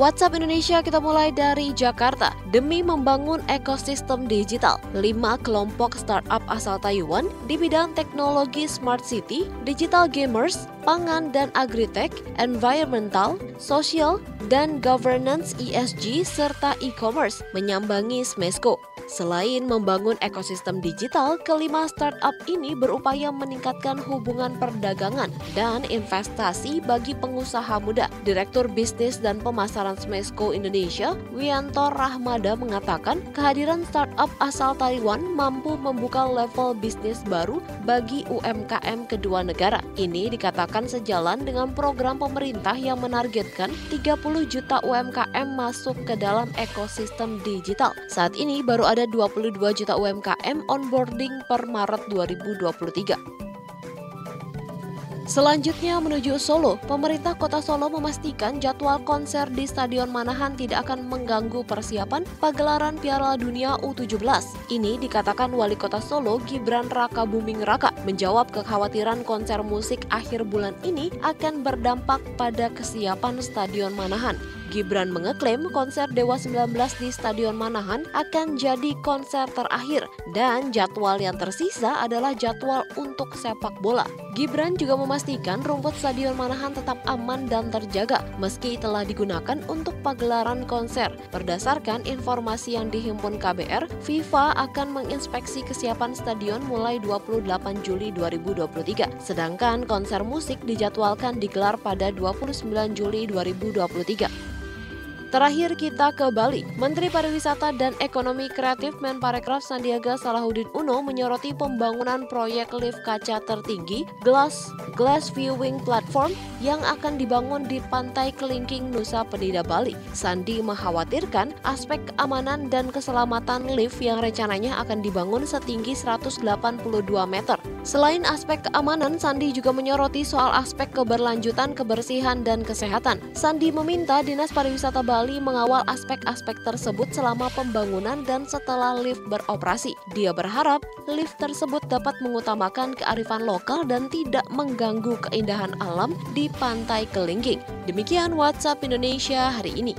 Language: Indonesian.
WhatsApp Indonesia kita mulai dari Jakarta. Demi membangun ekosistem digital, lima kelompok startup asal Taiwan di bidang teknologi smart city, digital gamers, pangan dan agritech, environmental, social, dan governance ESG serta e-commerce menyambangi Smesco. Selain membangun ekosistem digital, kelima startup ini berupaya meningkatkan hubungan perdagangan dan investasi bagi pengusaha muda. Direktur Bisnis dan Pemasaran Smesco Indonesia, Wianto Rahmada mengatakan kehadiran startup asal Taiwan mampu membuka level bisnis baru bagi UMKM kedua negara. Ini dikatakan sejalan dengan program pemerintah yang menargetkan 30 juta UMKM masuk ke dalam ekosistem digital. Saat ini baru ada ada 22 juta UMKM onboarding per Maret 2023. Selanjutnya menuju Solo, pemerintah kota Solo memastikan jadwal konser di Stadion Manahan tidak akan mengganggu persiapan pagelaran Piala Dunia U17. Ini dikatakan Wali Kota Solo Gibran Raka Buming Raka menjawab kekhawatiran konser musik akhir bulan ini akan berdampak pada kesiapan Stadion Manahan. Gibran mengeklaim konser Dewa 19 di Stadion Manahan akan jadi konser terakhir dan jadwal yang tersisa adalah jadwal untuk sepak bola. Gibran juga memastikan rumput Stadion Manahan tetap aman dan terjaga meski telah digunakan untuk pagelaran konser. Berdasarkan informasi yang dihimpun KBR, FIFA akan menginspeksi kesiapan stadion mulai 28 Juli 2023. Sedangkan konser musik dijadwalkan digelar pada 29 Juli 2023. Terakhir kita ke Bali. Menteri Pariwisata dan Ekonomi Kreatif Menparekraf Sandiaga Salahuddin Uno menyoroti pembangunan proyek lift kaca tertinggi Glass Glass Viewing Platform yang akan dibangun di Pantai Kelingking Nusa Penida Bali. Sandi mengkhawatirkan aspek keamanan dan keselamatan lift yang rencananya akan dibangun setinggi 182 meter. Selain aspek keamanan, Sandi juga menyoroti soal aspek keberlanjutan kebersihan dan kesehatan. Sandi meminta Dinas Pariwisata Bali mengawal aspek-aspek tersebut selama pembangunan dan setelah lift beroperasi. Dia berharap lift tersebut dapat mengutamakan kearifan lokal dan tidak mengganggu keindahan alam di Pantai Kelingking. Demikian WhatsApp Indonesia hari ini.